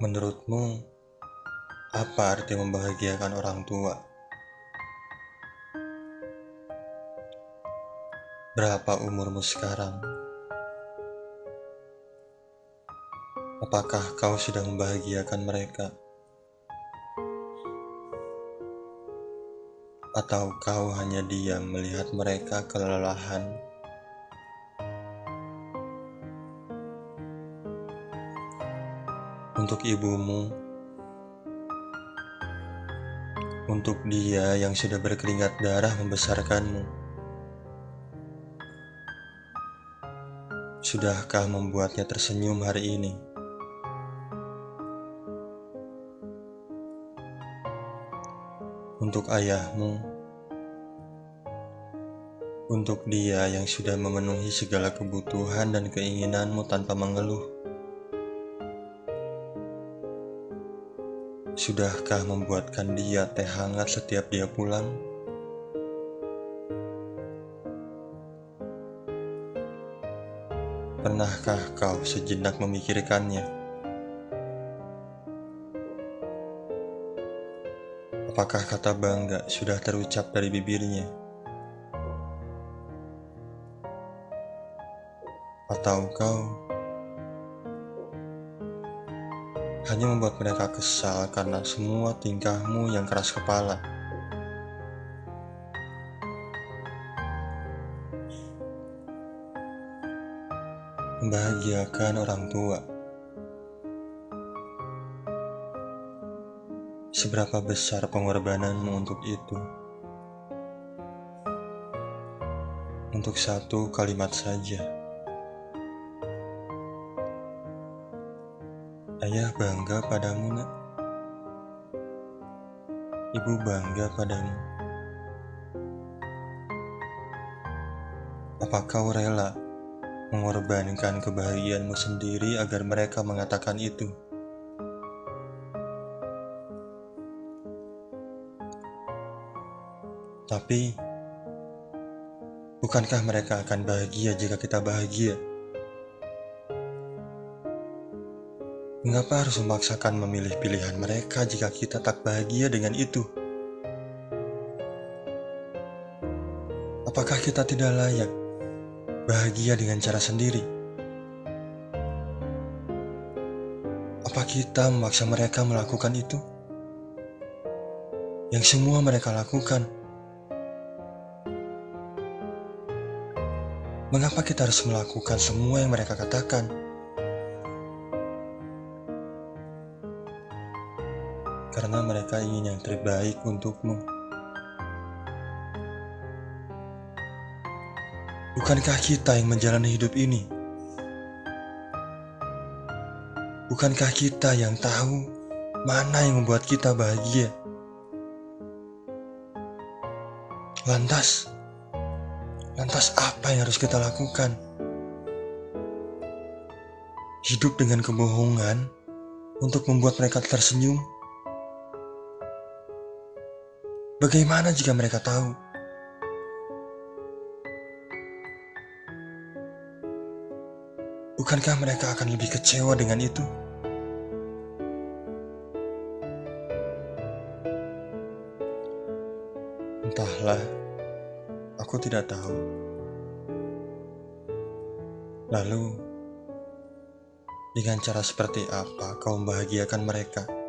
Menurutmu, apa arti membahagiakan orang tua? Berapa umurmu sekarang? Apakah kau sudah membahagiakan mereka? Atau kau hanya diam melihat mereka kelelahan? Untuk ibumu, untuk dia yang sudah berkeringat darah membesarkanmu, sudahkah membuatnya tersenyum hari ini? Untuk ayahmu, untuk dia yang sudah memenuhi segala kebutuhan dan keinginanmu tanpa mengeluh. Sudahkah membuatkan dia teh hangat setiap dia pulang? Pernahkah kau sejenak memikirkannya? Apakah kata bangga sudah terucap dari bibirnya? Atau kau hanya membuat mereka kesal karena semua tingkahmu yang keras kepala? Membahagiakan orang tua. Seberapa besar pengorbananmu untuk itu? Untuk satu kalimat saja. Ayah bangga padamu, nak. Ibu bangga padamu. Apa kau rela mengorbankan kebahagiaanmu sendiri agar mereka mengatakan itu? Tapi, bukankah mereka akan bahagia jika kita bahagia? Mengapa harus memaksakan memilih pilihan mereka jika kita tak bahagia dengan itu? Apakah kita tidak layak bahagia dengan cara sendiri? Apa kita memaksa mereka melakukan itu? Yang semua mereka lakukan Mengapa kita harus melakukan semua yang mereka katakan? Karena mereka ingin yang terbaik untukmu. Bukankah kita yang menjalani hidup ini? Bukankah kita yang tahu mana yang membuat kita bahagia? Lantas, Lantas apa yang harus kita lakukan? Hidup dengan kebohongan untuk membuat mereka tersenyum? Bagaimana jika mereka tahu? Bukankah mereka akan lebih kecewa dengan itu? Entahlah. Aku tidak tahu. Lalu, dengan cara seperti apa kau membahagiakan mereka?